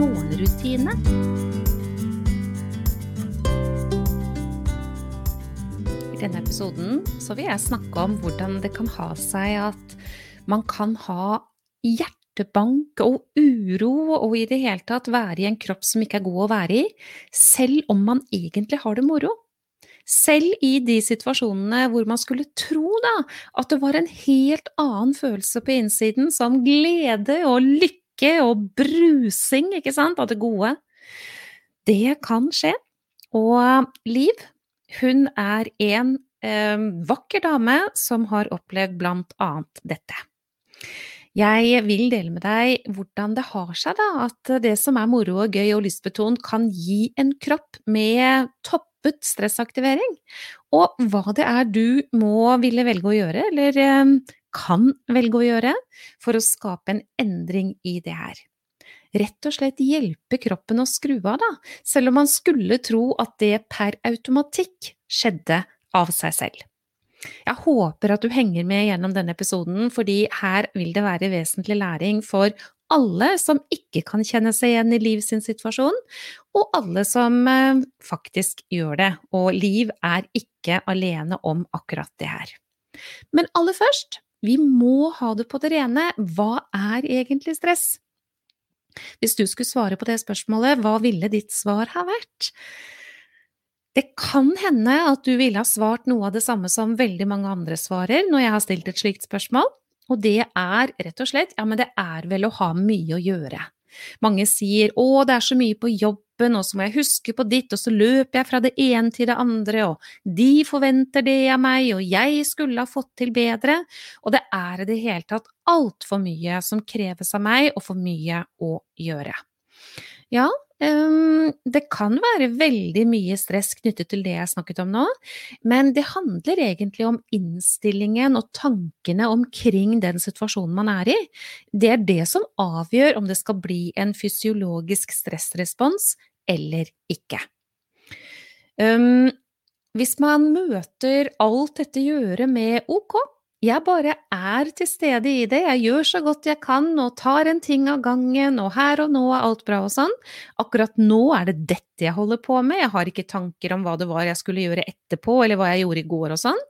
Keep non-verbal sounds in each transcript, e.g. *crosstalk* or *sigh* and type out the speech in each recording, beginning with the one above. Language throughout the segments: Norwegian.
morgenrutine. I denne episoden vil jeg snakke om hvordan det kan ha seg at man kan ha hjertebank og uro og i det hele tatt være i en kropp som ikke er god å være i, selv om man egentlig har det moro. Selv i de situasjonene hvor man skulle tro da, at det var en helt annen følelse på innsiden, som glede og lykke og brusing, ikke sant, av det gode. Det kan skje. Og Liv, hun er en eh, vakker dame som har opplevd blant annet dette. Jeg vil dele med deg hvordan det har seg da, at det som er moro og gøy og lystbetont, kan gi en kropp med toppet stressaktivering, og hva det er du må ville velge å gjøre, eller eh, kan velge å gjøre, for å skape en endring i det her. Rett og slett hjelpe kroppen å skru av, da, selv om man skulle tro at det per automatikk skjedde av seg selv. Jeg håper at du henger med gjennom denne episoden, fordi her vil det være vesentlig læring for alle som ikke kan kjenne seg igjen i Liv sin situasjon, og alle som eh, faktisk gjør det. Og Liv er ikke alene om akkurat det her. Men aller først, vi må ha det på det rene. Hva er egentlig stress? Hvis du skulle svare på det spørsmålet, hva ville ditt svar ha vært? Det kan hende at du ville ha svart noe av det samme som veldig mange andre svarer når jeg har stilt et slikt spørsmål. Og det er rett og slett, ja, men det er vel å ha mye å gjøre. Mange sier å, det er så mye på jobben, og så må jeg huske på ditt, og så løper jeg fra det ene til det andre, og de forventer det av meg, og jeg skulle ha fått til bedre, og det er i det hele tatt altfor mye som kreves av meg, og for mye å gjøre. Ja, det kan være veldig mye stress knyttet til det jeg snakket om nå, men det handler egentlig om innstillingen og tankene omkring den situasjonen man er i. Det er det som avgjør om det skal bli en fysiologisk stressrespons eller ikke. Um, hvis man møter alt dette gjøret med ok, jeg bare er til stede i det, jeg gjør så godt jeg kan og tar en ting av gangen, og her og nå er alt bra og sånn. Akkurat nå er det dette jeg holder på med, jeg har ikke tanker om hva det var jeg skulle gjøre etterpå, eller hva jeg gjorde i går og sånn.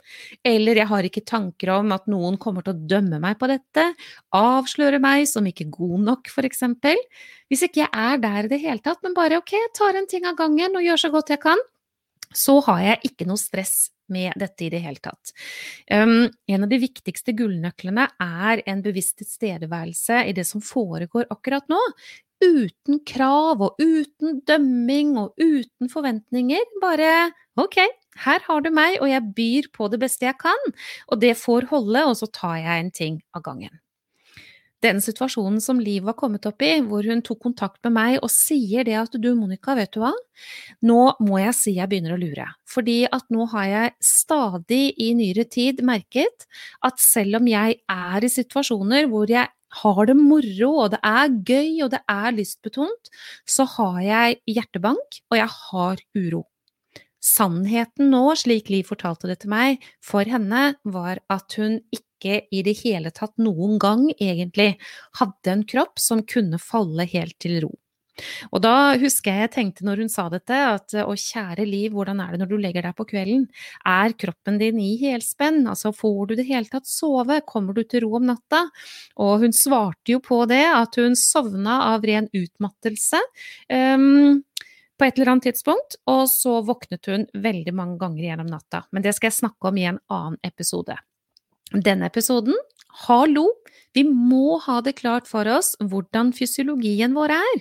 Eller jeg har ikke tanker om at noen kommer til å dømme meg på dette, avsløre meg som ikke god nok, for eksempel. Hvis ikke jeg er der i det hele tatt, men bare ok, jeg tar en ting av gangen og gjør så godt jeg kan, så har jeg ikke noe stress med dette i det hele tatt. Um, en av de viktigste gullnøklene er en bevisst tilstedeværelse i det som foregår akkurat nå. Uten krav og uten dømming og uten forventninger. Bare ok, her har du meg, og jeg byr på det beste jeg kan, og det får holde, og så tar jeg en ting av gangen den situasjonen som Liv var kommet opp i, hvor hun tok kontakt med meg og sier det at du, Monica, vet du hva, nå må jeg si jeg begynner å lure. Fordi at nå har jeg stadig i nyere tid merket at selv om jeg er i situasjoner hvor jeg har det moro, og det er gøy, og det er lystbetont, så har jeg hjertebank, og jeg har uro. Sannheten nå, slik Liv fortalte det til meg, for henne var at hun ikke ikke i det hele tatt noen gang egentlig hadde en kropp som kunne falle helt til ro. Og da husker jeg jeg tenkte når hun sa dette, at å kjære liv, hvordan er det når du legger deg på kvelden? Er kroppen din i helspenn? Altså får du det hele tatt sove? Kommer du til ro om natta? Og hun svarte jo på det, at hun sovna av ren utmattelse. Um, på et eller annet tidspunkt, og så våknet hun veldig mange ganger gjennom natta. Men det skal jeg snakke om i en annen episode denne episoden. Hallo! Vi må ha det klart for oss hvordan fysiologien vår er.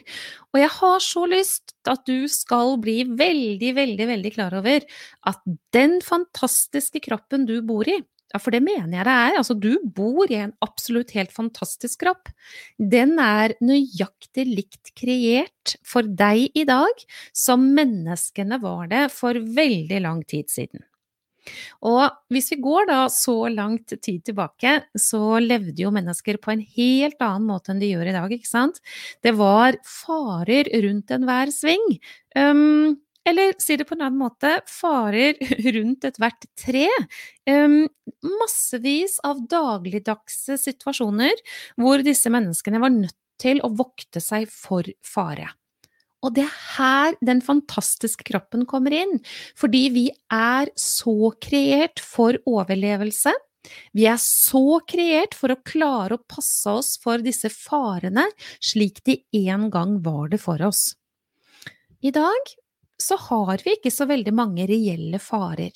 Og jeg har så lyst at du skal bli veldig, veldig, veldig klar over at den fantastiske kroppen du bor i, Ja, for det mener jeg det er. Altså, du bor i en absolutt helt fantastisk kropp. Den er nøyaktig likt kreert for deg i dag som menneskene var det for veldig lang tid siden. Og hvis vi går da så langt tid tilbake, så levde jo mennesker på en helt annen måte enn de gjør i dag, ikke sant? Det var farer rundt enhver sving. Um, eller si det på en annen måte, farer rundt ethvert tre. Um, massevis av dagligdagse situasjoner hvor disse menneskene var nødt til å vokte seg for fare. Og det er her den fantastiske kroppen kommer inn, fordi vi er så kreert for overlevelse. Vi er så kreert for å klare å passe oss for disse farene slik de en gang var det for oss. I dag så har vi ikke så veldig mange reelle farer.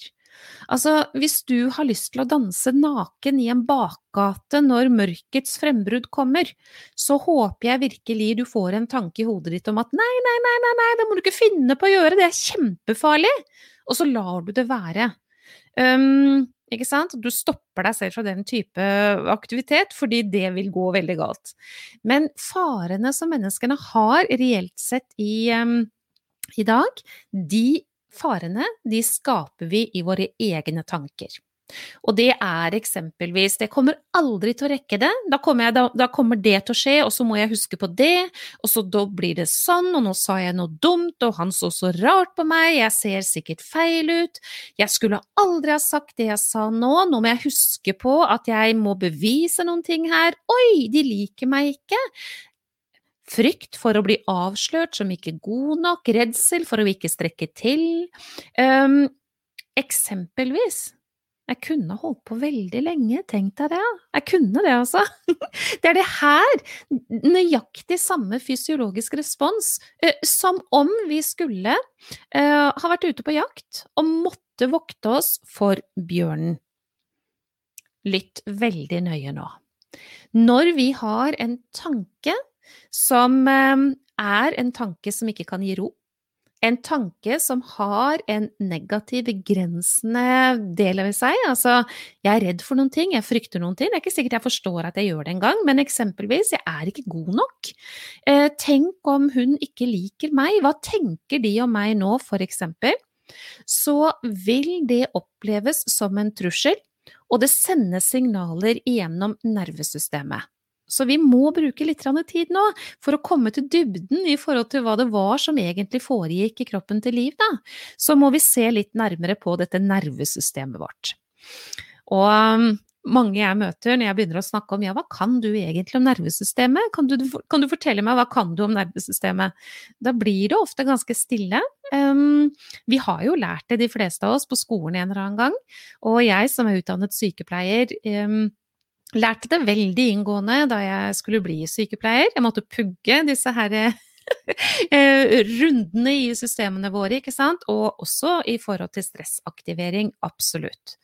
Altså, hvis du har lyst til å danse naken i en bakgate når mørkets frembrudd kommer, så håper jeg virkelig du får en tanke i hodet ditt om at nei, nei, nei, nei, nei, det må du ikke finne på å gjøre, det er kjempefarlig! Og så lar du det være. Um, ikke sant? Du stopper deg selv fra den type aktivitet, fordi det vil gå veldig galt. Men farene som menneskene har reelt sett i um, i dag, de farene de skaper vi i våre egne tanker. Og det er eksempelvis Det kommer aldri til å rekke det. Da kommer, jeg, da, da kommer, det til å skje, og så må jeg huske på det. Og så da blir det sånn, og nå sa jeg noe dumt, og han så så rart på meg, jeg ser sikkert feil ut. Jeg skulle aldri ha sagt det jeg sa nå, nå må jeg huske på at jeg må bevise noen ting her. Oi, de liker meg ikke. Frykt for å bli avslørt som ikke god nok, redsel for å ikke strekke til. Um, eksempelvis jeg kunne holdt på veldig lenge, tenk deg det. Jeg kunne det, altså. *laughs* Det er det her, nøyaktig samme fysiologisk respons, som om vi skulle ha vært ute på jakt og måtte vokte oss for bjørnen. Lytt veldig nøye nå. Når vi har en tanke som eh, er en tanke som ikke kan gi ro. En tanke som har en negativ, begrensende del ved seg. Altså, jeg er redd for noen ting, jeg frykter noen ting. Det er ikke sikkert jeg forstår at jeg gjør det engang, men eksempelvis, jeg er ikke god nok. Eh, tenk om hun ikke liker meg, hva tenker de om meg nå, for eksempel? Så vil det oppleves som en trussel, og det sendes signaler gjennom nervesystemet. Så vi må bruke litt tid nå for å komme til dybden i forhold til hva det var som egentlig foregikk i kroppen til Liv. Da. Så må vi se litt nærmere på dette nervesystemet vårt. Og um, mange jeg møter når jeg begynner å snakke om ja, hva kan du egentlig om nervesystemet, kan du, kan du fortelle meg hva kan du om nervesystemet? Da blir det ofte ganske stille. Um, vi har jo lært det, de fleste av oss, på skolen en eller annen gang. Og jeg som er utdannet sykepleier, um, lærte det veldig inngående da jeg skulle bli sykepleier. Jeg måtte pugge disse her *laughs* eh, rundene i systemene våre, ikke sant, og også i forhold til stressaktivering, absolutt.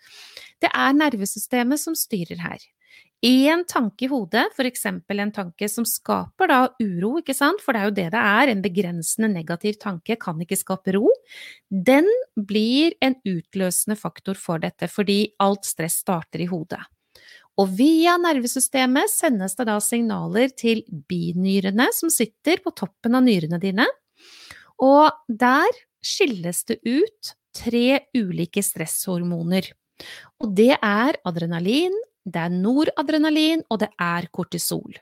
Det er nervesystemet som styrer her. Én tanke i hodet, f.eks. en tanke som skaper da uro, ikke sant, for det er jo det det er, en begrensende negativ tanke kan ikke skape ro, den blir en utløsende faktor for dette, fordi alt stress starter i hodet. Og via nervesystemet sendes det da signaler til binyrene som sitter på toppen av nyrene dine. Og der skilles det ut tre ulike stresshormoner. Og det er adrenalin, det er noradrenalin, og det er kortisol.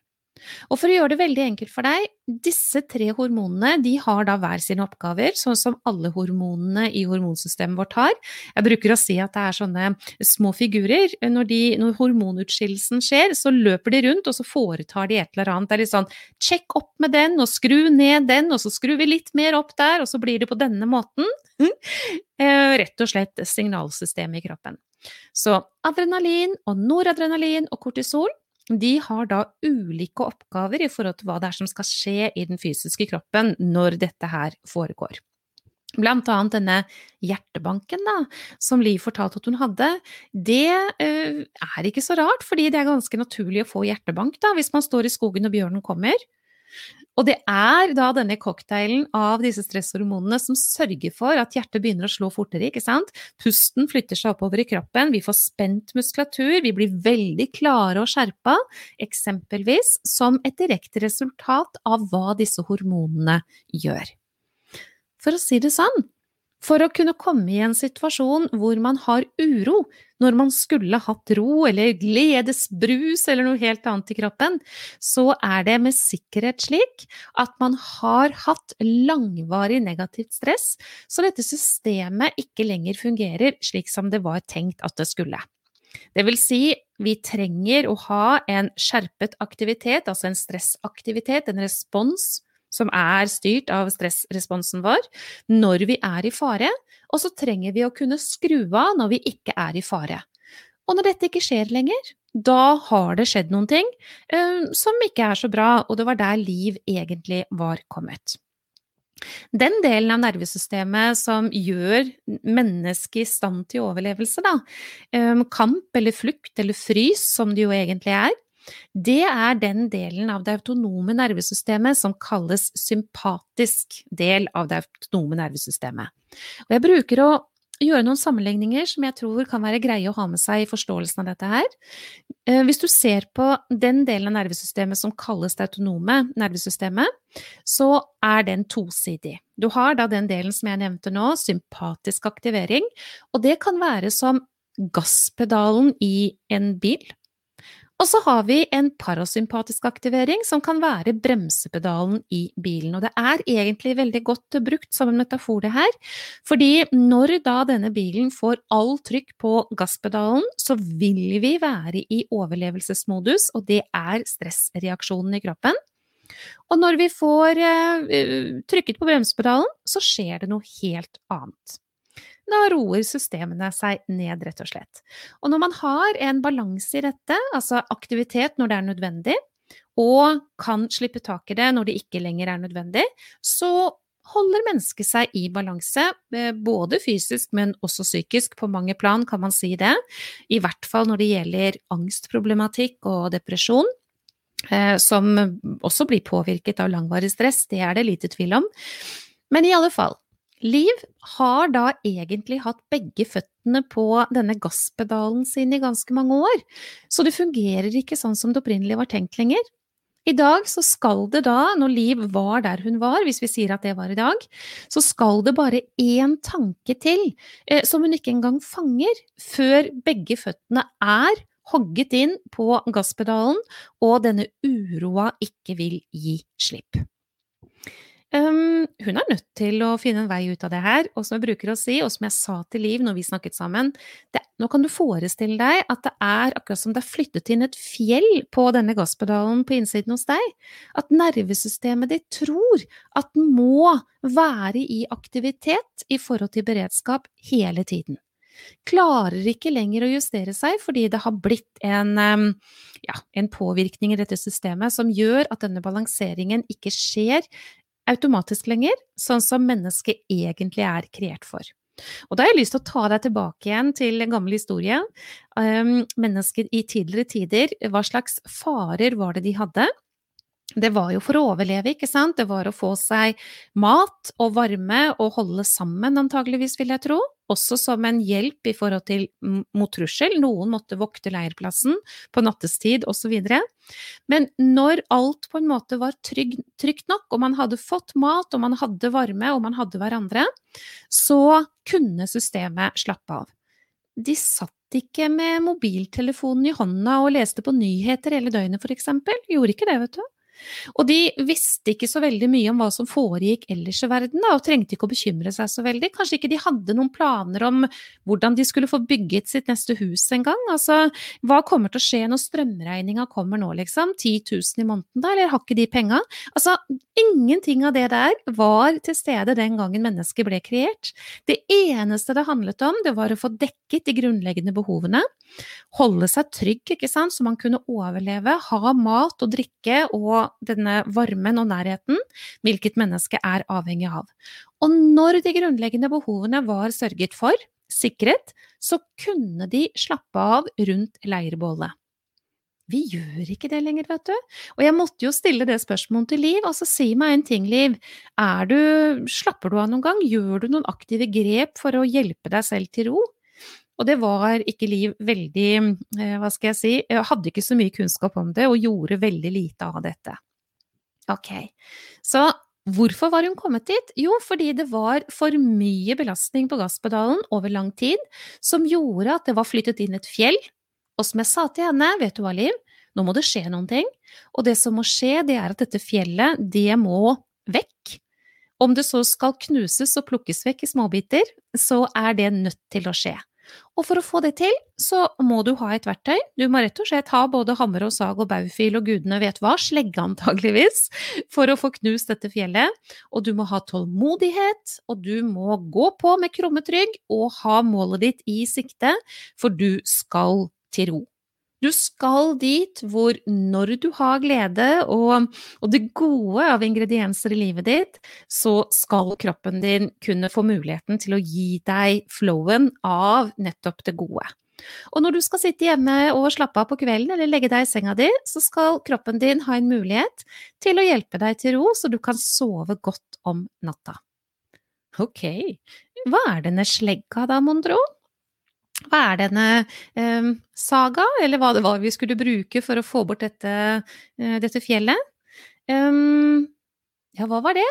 Og for å gjøre det veldig enkelt for deg, disse tre hormonene de har da hver sine oppgaver, sånn som alle hormonene i hormonsystemet vårt har. Jeg bruker å si at det er sånne små figurer. Når, de, når hormonutskillelsen skjer, så løper de rundt, og så foretar de et eller annet. Det er litt sånn sjekk opp med den, og skru ned den, og så skrur vi litt mer opp der, og så blir det på denne måten. *laughs* Eh, rett og slett signalsystemet i kroppen. Så adrenalin og noradrenalin og kortisol de har da ulike oppgaver i forhold til hva det er som skal skje i den fysiske kroppen når dette her foregår. Blant annet denne hjertebanken da, som Liv fortalte at hun hadde, det uh, er ikke så rart, fordi det er ganske naturlig å få hjertebank da, hvis man står i skogen og bjørnen kommer. Og det er da denne cocktailen av disse stresshormonene som sørger for at hjertet begynner å slå fortere, ikke sant. Pusten flytter seg oppover i kroppen, vi får spent muskulatur, vi blir veldig klare og skjerpa, eksempelvis som et direkte resultat av hva disse hormonene gjør. For å si det sånn, for å kunne komme i en situasjon hvor man har uro, når man skulle hatt ro eller gledesbrus eller noe helt annet i kroppen, så er det med sikkerhet slik at man har hatt langvarig negativt stress, så dette systemet ikke lenger fungerer slik som det var tenkt at det skulle. Det vil si, vi trenger å ha en skjerpet aktivitet, altså en stressaktivitet, en respons som er styrt av stressresponsen vår, når vi er i fare, og så trenger vi å kunne skru av når vi ikke er i fare. Og når dette ikke skjer lenger, da har det skjedd noen ting uh, som ikke er så bra, og det var der liv egentlig var kommet. Den delen av nervesystemet som gjør mennesket i stand til overlevelse, da, um, kamp eller flukt eller frys, som det jo egentlig er, det er den delen av det autonome nervesystemet som kalles sympatisk del av det autonome nervesystemet. Og jeg bruker å gjøre noen sammenligninger som jeg tror kan være greie å ha med seg i forståelsen av dette her. Eh, hvis du ser på den delen av nervesystemet som kalles det autonome nervesystemet, så er den tosidig. Du har da den delen som jeg nevnte nå, sympatisk aktivering, og det kan være som gasspedalen i en bil. Og så har vi en parasympatisk aktivering, som kan være bremsepedalen i bilen. Og det er egentlig veldig godt brukt som en metafor, det her. Fordi når da denne bilen får all trykk på gasspedalen, så vil vi være i overlevelsesmodus, og det er stressreaksjonen i kroppen. Og når vi får uh, trykket på bremsepedalen, så skjer det noe helt annet. Da roer systemene seg ned, rett og slett. Og når man har en balanse i dette, altså aktivitet når det er nødvendig, og kan slippe tak i det når det ikke lenger er nødvendig, så holder mennesket seg i balanse, eh, både fysisk, men også psykisk. På mange plan kan man si det. I hvert fall når det gjelder angstproblematikk og depresjon. Eh, som også blir påvirket av langvarig stress, det er det lite tvil om. Men i alle fall, Liv har da egentlig hatt begge føttene på denne gasspedalen sin i ganske mange år, så det fungerer ikke sånn som det opprinnelig var tenkt lenger. I dag så skal det da, når Liv var der hun var, hvis vi sier at det var i dag, så skal det bare én tanke til eh, som hun ikke engang fanger, før begge føttene er hogget inn på gasspedalen og denne uroa ikke vil gi slipp. Hun er nødt til å finne en vei ut av det her, og som jeg bruker å si, og som jeg sa til Liv når vi snakket sammen, det, nå kan du forestille deg at det er akkurat som det er flyttet inn et fjell på denne gasspedalen på innsiden hos deg, at nervesystemet ditt tror at den må være i aktivitet i forhold til beredskap hele tiden. Klarer ikke lenger å justere seg fordi det har blitt en, ja, en påvirkning i dette systemet som gjør at denne balanseringen ikke skjer automatisk lenger, sånn som mennesket egentlig er kreert for. Og da har jeg lyst til å ta deg tilbake igjen til en gammel historie. Um, mennesker i tidligere tider, hva slags farer var det de hadde? Det var jo for å overleve, ikke sant? Det var å få seg mat og varme og holde sammen, antageligvis, vil jeg tro. Også som en hjelp i forhold til mot trussel. Noen måtte vokte leirplassen på nattestid osv. Men når alt på en måte var trygg, trygt nok, og man hadde fått mat, og man hadde varme, og man hadde hverandre, så kunne systemet slappe av. De satt ikke med mobiltelefonen i hånda og leste på nyheter hele døgnet, eksempel. Gjorde ikke det, vet du. Og de visste ikke så veldig mye om hva som foregikk ellers i verden, da, og trengte ikke å bekymre seg så veldig. Kanskje ikke de hadde noen planer om hvordan de skulle få bygget sitt neste hus engang. Altså, hva kommer til å skje når strømregninga kommer nå, liksom? 10 000 i måneden, da, eller har ikke de penga? Altså, ingenting av det der var til stede den gangen mennesket ble kreert. Det eneste det handlet om, det var å få dekket de grunnleggende behovene, holde seg trygg, ikke sant, så man kunne overleve, ha mat og drikke og denne varmen og nærheten hvilket menneske er avhengig av. Og når de grunnleggende behovene var sørget for, sikret, så kunne de slappe av rundt leirbålet. Vi gjør ikke det lenger, vet du. Og jeg måtte jo stille det spørsmålet til Liv. Altså, si meg en ting, Liv. Er du Slapper du av noen gang? Gjør du noen aktive grep for å hjelpe deg selv til ro? Og det var ikke Liv veldig eh, Hva skal jeg si jeg Hadde ikke så mye kunnskap om det, og gjorde veldig lite av dette. Ok, så hvorfor var hun kommet dit? Jo, fordi det var for mye belastning på gasspedalen over lang tid, som gjorde at det var flyttet inn et fjell og som jeg sa til henne, vet du hva, Liv, nå må det skje noen ting. Og det som må skje, det er at dette fjellet, det må vekk. Om det så skal knuses og plukkes vekk i småbiter, så er det nødt til å skje. Og for å få det til, så må du ha et verktøy. Du må rett og slett ha både hammer og sag og baufil og gudene vet hva, slegge antageligvis, for å få knust dette fjellet. Og du må ha tålmodighet, og du må gå på med krummet rygg og ha målet ditt i sikte, for du skal til ro. Du skal dit hvor når du har glede og, og, det gode av ingredienser i livet ditt, så skal kroppen din kunne få muligheten til å gi deg flowen av nettopp det gode. Og når du skal sitte hjemme og slappe av på kvelden eller legge deg i senga di, så skal kroppen din ha en mulighet til å hjelpe deg til ro, så du kan sove godt om natta. Ok, hva er denne slegga da, mon tro? Hva er denne eh, saga, eller hva det var vi skulle bruke for å få bort dette, eh, dette fjellet? Um, ja, hva var det?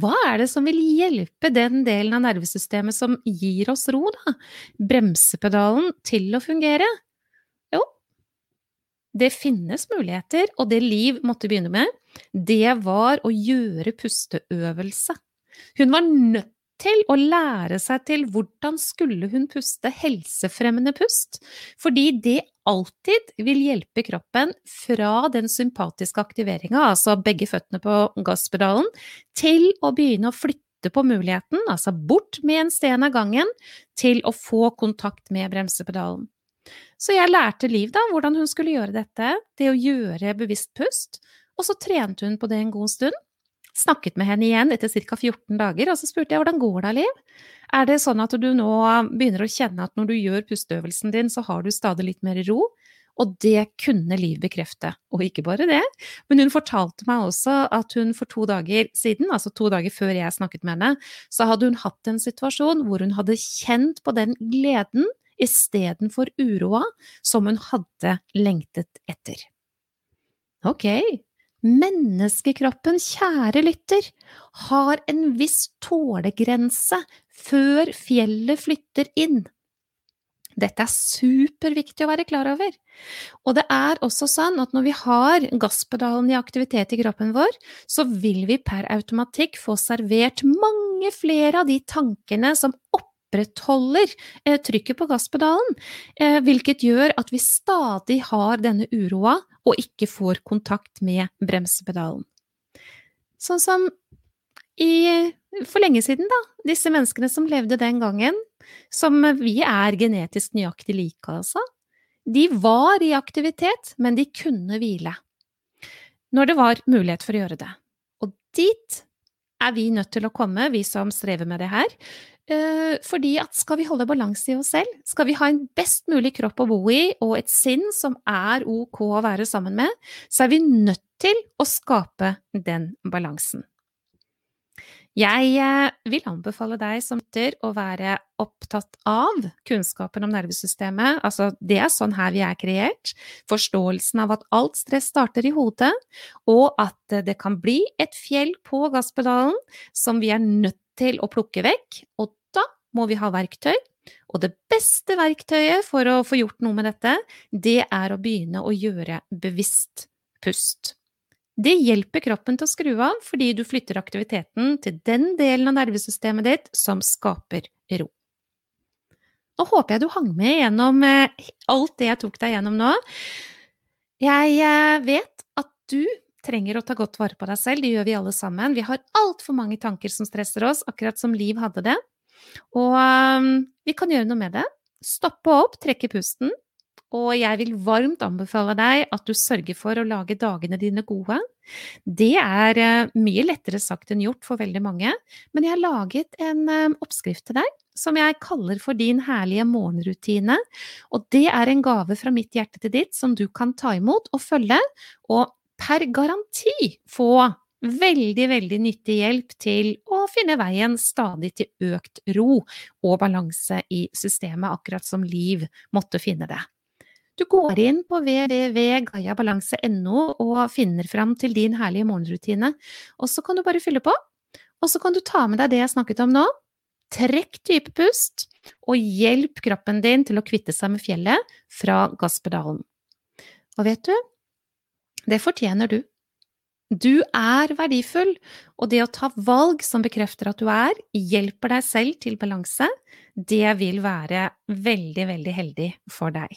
Hva er det som vil hjelpe den delen av nervesystemet som gir oss ro, da? Bremsepedalen til å fungere? Jo, det finnes muligheter, og det Liv måtte begynne med, det var å gjøre pusteøvelse. Hun var nødt til å lære seg til hvordan skulle hun puste helsefremmende pust, fordi det alltid vil hjelpe kroppen fra den sympatiske aktiveringa, altså begge føttene på gasspedalen, til å begynne å flytte på muligheten, altså bort med en sten av gangen, til å få kontakt med bremsepedalen. Så jeg lærte Liv da hvordan hun skulle gjøre dette, det å gjøre bevisst pust, og så trente hun på det en god stund. Snakket med henne igjen etter ca. 14 dager, og så spurte jeg hvordan går det, Liv? Er det sånn at du nå begynner å kjenne at når du gjør pusteøvelsen din, så har du stadig litt mer ro? Og det kunne Liv bekrefte. Og ikke bare det, men hun fortalte meg også at hun for to dager siden, altså to dager før jeg snakket med henne, så hadde hun hatt en situasjon hvor hun hadde kjent på den gleden istedenfor uroa som hun hadde lengtet etter. Ok, Menneskekroppen, kjære lytter, har en viss tålegrense før fjellet flytter inn. Dette er superviktig å være klar over. Og det er også sånn at når vi har gasspedalen i aktivitet i kroppen vår, så vil vi per automatikk få servert mange flere av de tankene som opprettholder eh, trykket på gasspedalen, eh, hvilket gjør at vi stadig har denne uroa og ikke får kontakt med bremsepedalen. Sånn som i, for lenge siden, da, disse menneskene som levde den gangen, som vi er genetisk nøyaktig like, altså, de var i aktivitet, men de kunne hvile. Når det var mulighet for å gjøre det. Og dit er vi nødt til å komme, vi som strever med det her, fordi at skal vi holde balanse i oss selv, skal vi ha en best mulig kropp å bo i og et sinn som er ok å være sammen med, så er vi nødt til å skape den balansen. Jeg eh, vil anbefale deg som lytter å være opptatt av kunnskapen om nervesystemet, altså det er sånn her vi er kreert, forståelsen av at alt stress starter i hodet, og at det kan bli et fjell på gasspedalen som vi er nødt til å plukke vekk, og da må vi ha verktøy. Og det beste verktøyet for å få gjort noe med dette, det er å begynne å gjøre bevisst pust. Det hjelper kroppen til å skru av fordi du flytter aktiviteten til den delen av nervesystemet ditt som skaper ro. Nå håper jeg du hang med gjennom eh, alt det jeg tok deg gjennom nå. Jeg eh, vet at du trenger å ta godt vare på deg selv, det gjør vi alle sammen. Vi har altfor mange tanker som stresser oss, akkurat som Liv hadde det. Og um, vi kan gjøre noe med det. Stoppe opp, trekke pusten, og jeg vil varmt anbefale deg at du sørger for å lage dagene dine gode. Det er eh, mye lettere sagt enn gjort for veldig mange, men jeg har laget en eh, oppskrift til deg som jeg kaller for din herlige morgenrutine, og det er en gave fra mitt hjerte til ditt som du kan ta imot og følge, og per garanti få veldig, veldig nyttig hjelp til å finne veien stadig til økt ro og balanse i systemet, akkurat som Liv måtte finne det. Du går inn på www.gayabalanse.no og finner fram til din herlige morgenrutine, og så kan du bare fylle på. Og så kan du ta med deg det jeg snakket om nå. Trekk dype pust, og hjelp kroppen din til å kvitte seg med fjellet fra gasspedalen. Og vet du, det fortjener du. Du er verdifull, og det å ta valg som bekrefter at du er, hjelper deg selv til balanse, det vil være veldig, veldig heldig for deg.